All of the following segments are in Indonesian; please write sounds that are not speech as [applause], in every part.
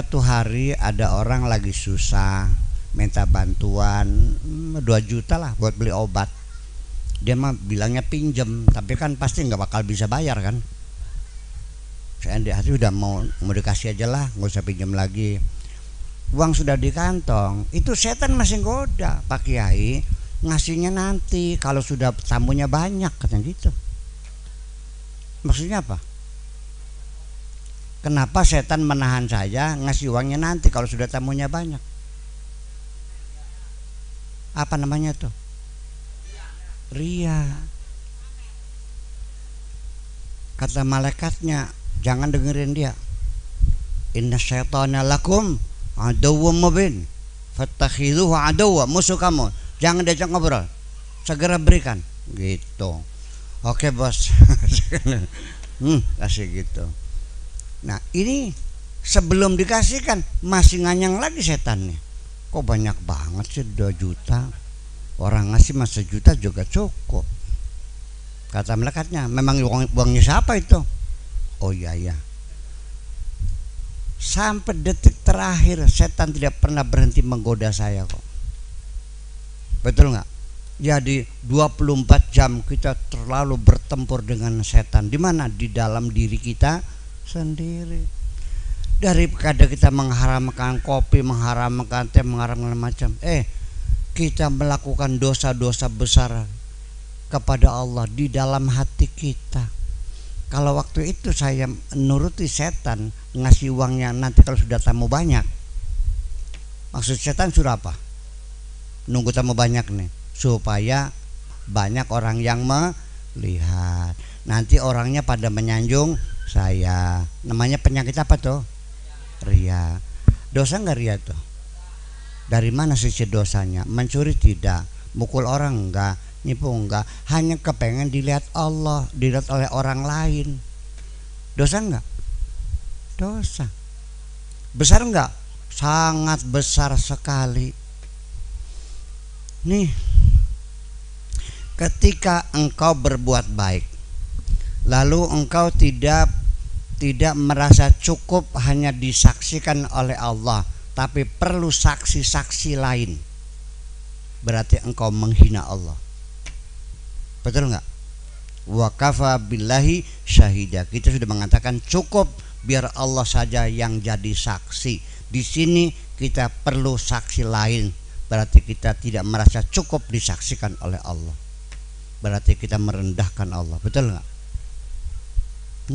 suatu hari ada orang lagi susah minta bantuan hmm, 2 juta lah buat beli obat. Dia mah bilangnya pinjem tapi kan pasti nggak bakal bisa bayar kan? Saya di hati udah mau mau dikasih aja lah nggak usah pinjam lagi. Uang sudah di kantong itu setan masih goda. Pak kiai ngasihnya nanti kalau sudah tamunya banyak katanya gitu. Maksudnya apa kenapa setan menahan saya ngasih uangnya nanti kalau sudah tamunya banyak? Apa namanya tuh? Ria. Kata malaikatnya jangan dengerin dia. Inna syaitana lakum aduwwum mubin. Fattakhiduhu aduwwa. Musuh kamu jangan diajak ngobrol. Segera berikan. Gitu. Oke bos. [laughs] Hmm, kasih gitu nah ini sebelum dikasihkan masih nganyang lagi setannya. Kok banyak banget sih 2 juta. Orang ngasih mas sejuta juga cukup. Kata melekatnya memang uang, uangnya siapa itu? Oh iya iya. Sampai detik terakhir setan tidak pernah berhenti menggoda saya kok. Betul nggak? Jadi 24 jam kita terlalu bertempur dengan setan. Di mana? Di dalam diri kita sendiri daripada kita mengharamkan kopi mengharamkan teh mengharamkan macam eh kita melakukan dosa-dosa besar kepada Allah di dalam hati kita. Kalau waktu itu saya nuruti setan ngasih uangnya nanti kalau sudah tamu banyak. Maksud setan sudah apa? Nunggu tamu banyak nih supaya banyak orang yang melihat. Nanti orangnya pada menyanjung saya. Namanya penyakit apa tuh? Ria. Dosa nggak ria tuh? Dari mana sisi dosanya? Mencuri tidak, mukul orang enggak, nipu enggak, hanya kepengen dilihat Allah, dilihat oleh orang lain. Dosa enggak? Dosa. Besar enggak? Sangat besar sekali. Nih, ketika engkau berbuat baik, lalu engkau tidak tidak merasa cukup hanya disaksikan oleh Allah, tapi perlu saksi-saksi lain. Berarti engkau menghina Allah. Betul nggak? Wakafa billahi syahida. Kita sudah mengatakan cukup biar Allah saja yang jadi saksi. Di sini kita perlu saksi lain. Berarti kita tidak merasa cukup disaksikan oleh Allah. Berarti kita merendahkan Allah. Betul nggak?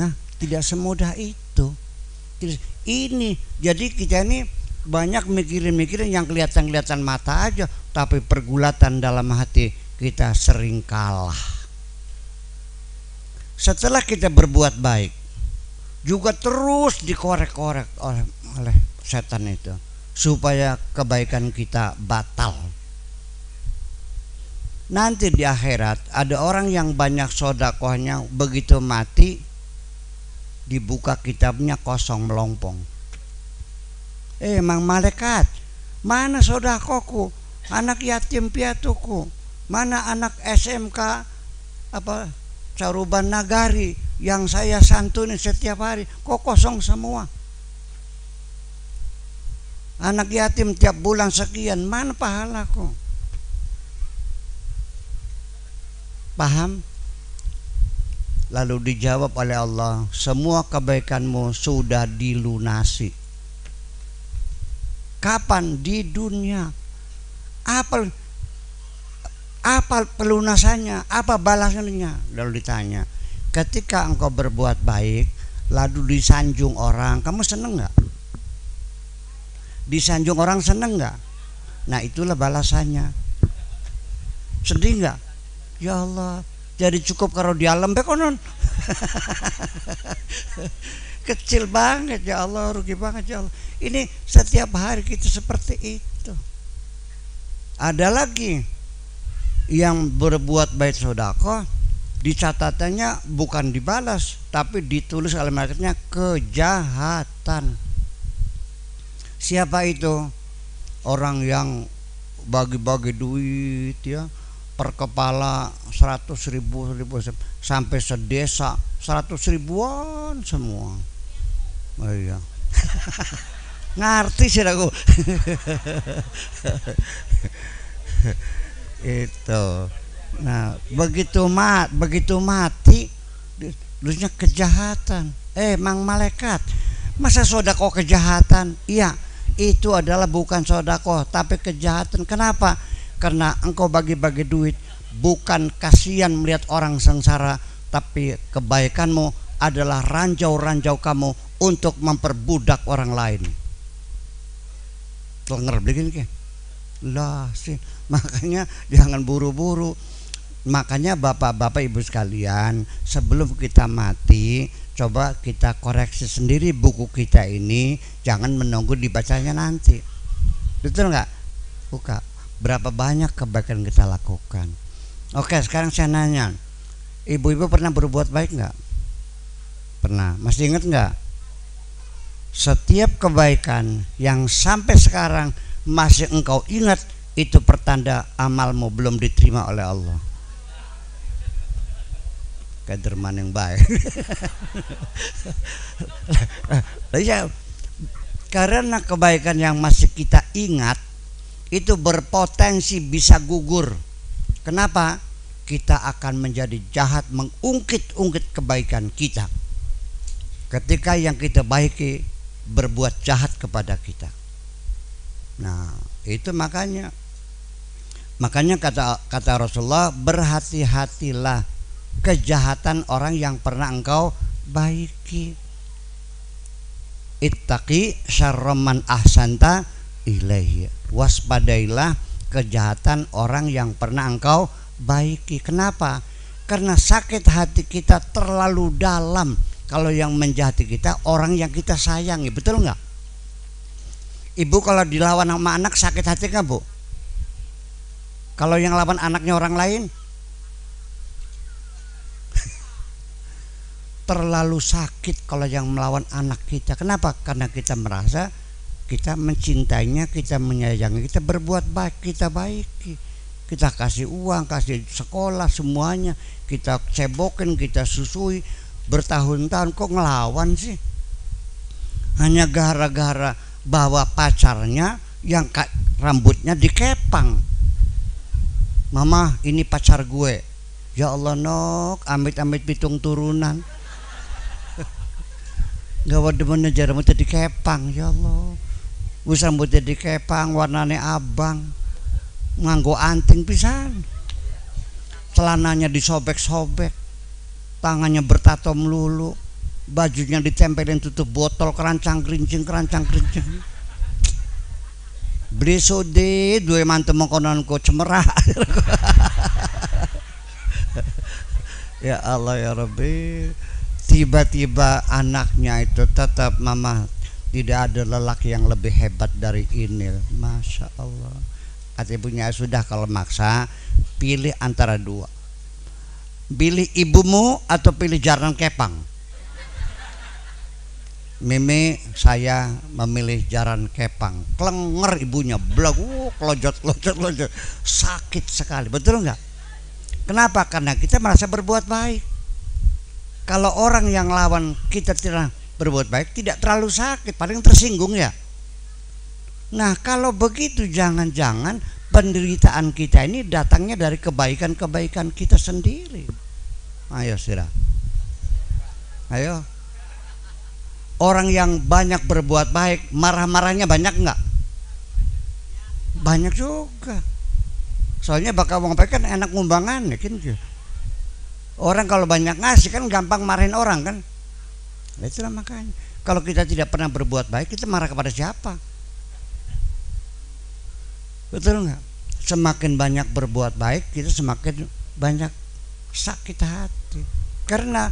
Nah tidak semudah itu. Ini jadi kita ini banyak mikirin-mikirin yang kelihatan-kelihatan mata aja tapi pergulatan dalam hati kita sering kalah. Setelah kita berbuat baik juga terus dikorek-korek oleh, oleh setan itu supaya kebaikan kita batal. Nanti di akhirat ada orang yang banyak sodakohnya begitu mati dibuka kitabnya kosong melompong. Eh mang malaikat mana sodakoku? Anak yatim piatuku. Mana anak SMK apa caruban nagari yang saya santuni setiap hari? Kok kosong semua? Anak yatim tiap bulan sekian mana pahalaku? Paham lalu dijawab oleh Allah semua kebaikanmu sudah dilunasi Kapan? Di dunia. Apa apa pelunasannya? Apa balasannya? Lalu ditanya. Ketika engkau berbuat baik, lalu disanjung orang, kamu seneng nggak? Disanjung orang seneng nggak? Nah itulah balasannya. Sedih nggak? Ya Allah, jadi cukup kalau di alam bekonon. [laughs] Kecil banget ya Allah, rugi banget ya Allah. Ini setiap hari kita seperti itu. Ada lagi yang berbuat baik sodako di catatannya bukan dibalas tapi ditulis oleh malaikatnya kejahatan. Siapa itu? Orang yang bagi-bagi duit ya per kepala seratus ribu, ribu sampai sedesa seratus ribuan semua. Oh iya. [laughs] ngerti sih aku. [laughs] Itu. Nah begitu mat begitu mati dulunya kejahatan. Eh mang malaikat masa sodako kejahatan? Iya itu adalah bukan sodako tapi kejahatan. Kenapa karena engkau bagi-bagi duit bukan kasihan melihat orang sengsara tapi kebaikanmu adalah ranjau-ranjau kamu untuk memperbudak orang lain. Tenger begini ke lah sih [laughs] makanya jangan buru-buru. Makanya bapak-bapak ibu sekalian sebelum kita mati coba kita koreksi sendiri buku kita ini jangan menunggu dibacanya nanti. Betul nggak? Buka berapa banyak kebaikan kita lakukan? Oke sekarang saya nanya. Ibu-ibu pernah berbuat baik nggak? Pernah. Masih ingat nggak? Setiap kebaikan yang sampai sekarang masih engkau ingat itu pertanda amalmu belum diterima oleh Allah. Kaderman yang baik. [laughs] Ya, karena kebaikan yang masih kita ingat itu berpotensi bisa gugur. Kenapa? Kita akan menjadi jahat mengungkit-ungkit kebaikan kita. Ketika yang kita baiki berbuat jahat kepada kita. Nah itu makanya. Makanya kata kata Rasulullah berhati-hatilah kejahatan orang yang pernah engkau baiki. Ittaqi syarroman ahsanta ilaihi. Waspadailah kejahatan orang yang pernah engkau baiki. Kenapa? Karena sakit hati kita terlalu dalam. Kalau yang menjahati kita orang yang kita sayangi. Betul nggak? Ibu kalau dilawan sama anak sakit hati nggak bu? Kalau yang lawan anaknya orang lain? [laughs] Terlalu sakit kalau yang melawan anak kita. Kenapa? Karena kita merasa kita mencintainya kita menyayangi kita berbuat baik kita baiki. Kita kasih uang kasih sekolah semuanya. Kita cebokin kita susui. Bertahun-tahun kok ngelawan sih? Hanya gara-gara bawa pacarnya yang rambutnya dikepang. Mama ini pacar gue. Ya Allah nok amit-amit pitung turunan. [laughs] Gak waduh menejar rambutnya dikepang ya Allah wis rambutnya dikepang warnanya abang. Nganggo anting pisan. Celananya disobek-sobek. Tangannya bertato melulu bajunya ditempelin tutup botol kerancang kerincing kerancang kerincing. Beli sode dua mantu mengkononku cemerah [laughs] ya Allah ya Rabbi. Tiba-tiba anaknya itu tetap mama tidak ada lelaki yang lebih hebat dari ini. Masya Allah. Kata ibunya sudah kalau maksa pilih antara dua. Pilih ibumu atau pilih jaran kepang? Mimi saya memilih jaran kepang. Klenger ibunya belag uh, kelojot kelojot kelojot sakit sekali betul nggak? Kenapa? Karena kita merasa berbuat baik. Kalau orang yang lawan kita tidak berbuat baik tidak terlalu sakit paling tersinggung ya nah kalau begitu jangan-jangan penderitaan kita ini datangnya dari kebaikan-kebaikan kita sendiri. Ayo sirah. Ayo. Orang yang banyak berbuat baik, marah-marahnya banyak enggak? Banyak juga. Soalnya bakal wong kan enak ngumbangan ya kan. Orang kalau banyak ngasih kan gampang marahin orang kan. Nah, itulah makanya. Kalau kita tidak pernah berbuat baik, kita marah kepada siapa? Betul nggak? Semakin banyak berbuat baik, kita semakin banyak sakit hati. Karena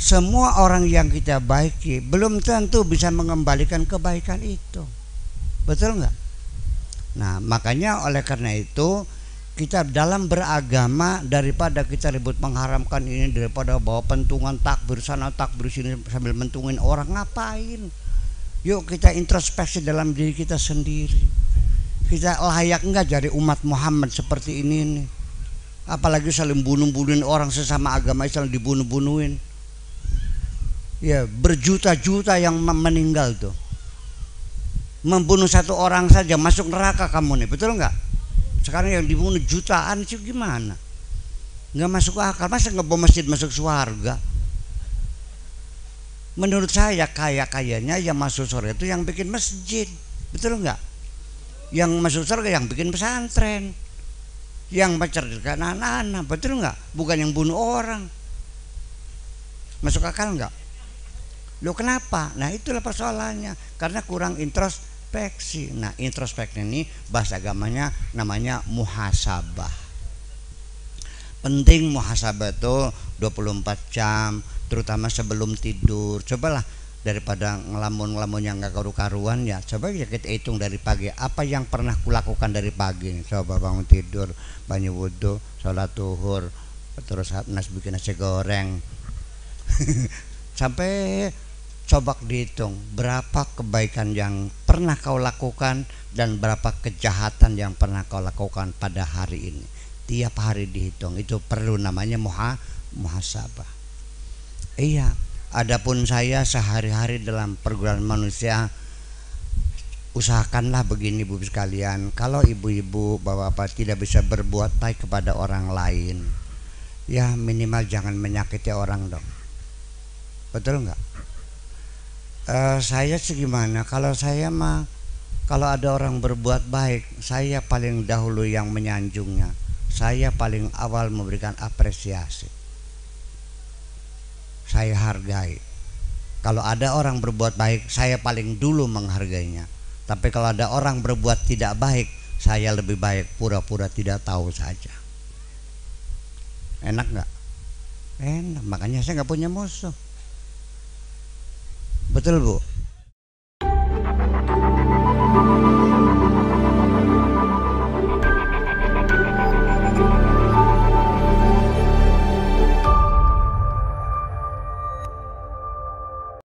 semua orang yang kita baiki belum tentu bisa mengembalikan kebaikan itu. Betul nggak? Nah, makanya oleh karena itu kita dalam beragama daripada kita ribut mengharamkan ini daripada bawa pentungan takbir sana takbir sini sambil mentungin orang ngapain? Yuk kita introspeksi dalam diri kita sendiri. Kita layak enggak jadi umat Muhammad seperti ini nih apalagi saling bunuh-bunuhin orang sesama agama Islam dibunuh-bunuhin. Ya berjuta-juta yang meninggal tuh. Membunuh satu orang saja masuk neraka kamu nih betul nggak sekarang yang dibunuh jutaan sih gimana? Nggak masuk akal. Masa bawa masjid masuk surga menurut saya kaya kayanya yang masuk surga itu yang bikin masjid. Betul nggak? Yang masuk surga yang bikin pesantren. Yang mencerdaskan anak-anak. Betul nggak? Bukan yang bunuh orang. Masuk akal nggak? Lo kenapa? Nah itulah persoalannya. Karena kurang intros introspeksi. Nah, introspeksi ini bahasa agamanya namanya muhasabah. Penting muhasabah itu 24 jam, terutama sebelum tidur. Cobalah daripada ngelamun-ngelamun yang gak karu-karuan ya coba ya kita hitung dari pagi apa yang pernah kulakukan dari pagi coba bangun tidur banyak wudhu sholat tuhur terus nas bikin nasi goreng [laughs] sampai coba dihitung berapa kebaikan yang pernah kau lakukan dan berapa kejahatan yang pernah kau lakukan pada hari ini. Tiap hari dihitung. Itu perlu namanya muha muhasabah. Iya, adapun saya sehari-hari dalam pergaulan manusia usahakanlah begini Bu sekalian, kalau ibu-ibu bapak-bapak tidak bisa berbuat baik kepada orang lain, ya minimal jangan menyakiti orang dong. Betul nggak? Uh, saya segimana kalau saya mah kalau ada orang berbuat baik saya paling dahulu yang menyanjungnya. Saya paling awal memberikan apresiasi. Saya hargai. Kalau ada orang berbuat baik saya paling dulu menghargainya. Tapi kalau ada orang berbuat tidak baik saya lebih baik pura-pura tidak tahu saja. Enak nggak? Enak. Makanya saya nggak punya musuh Betul, Bu.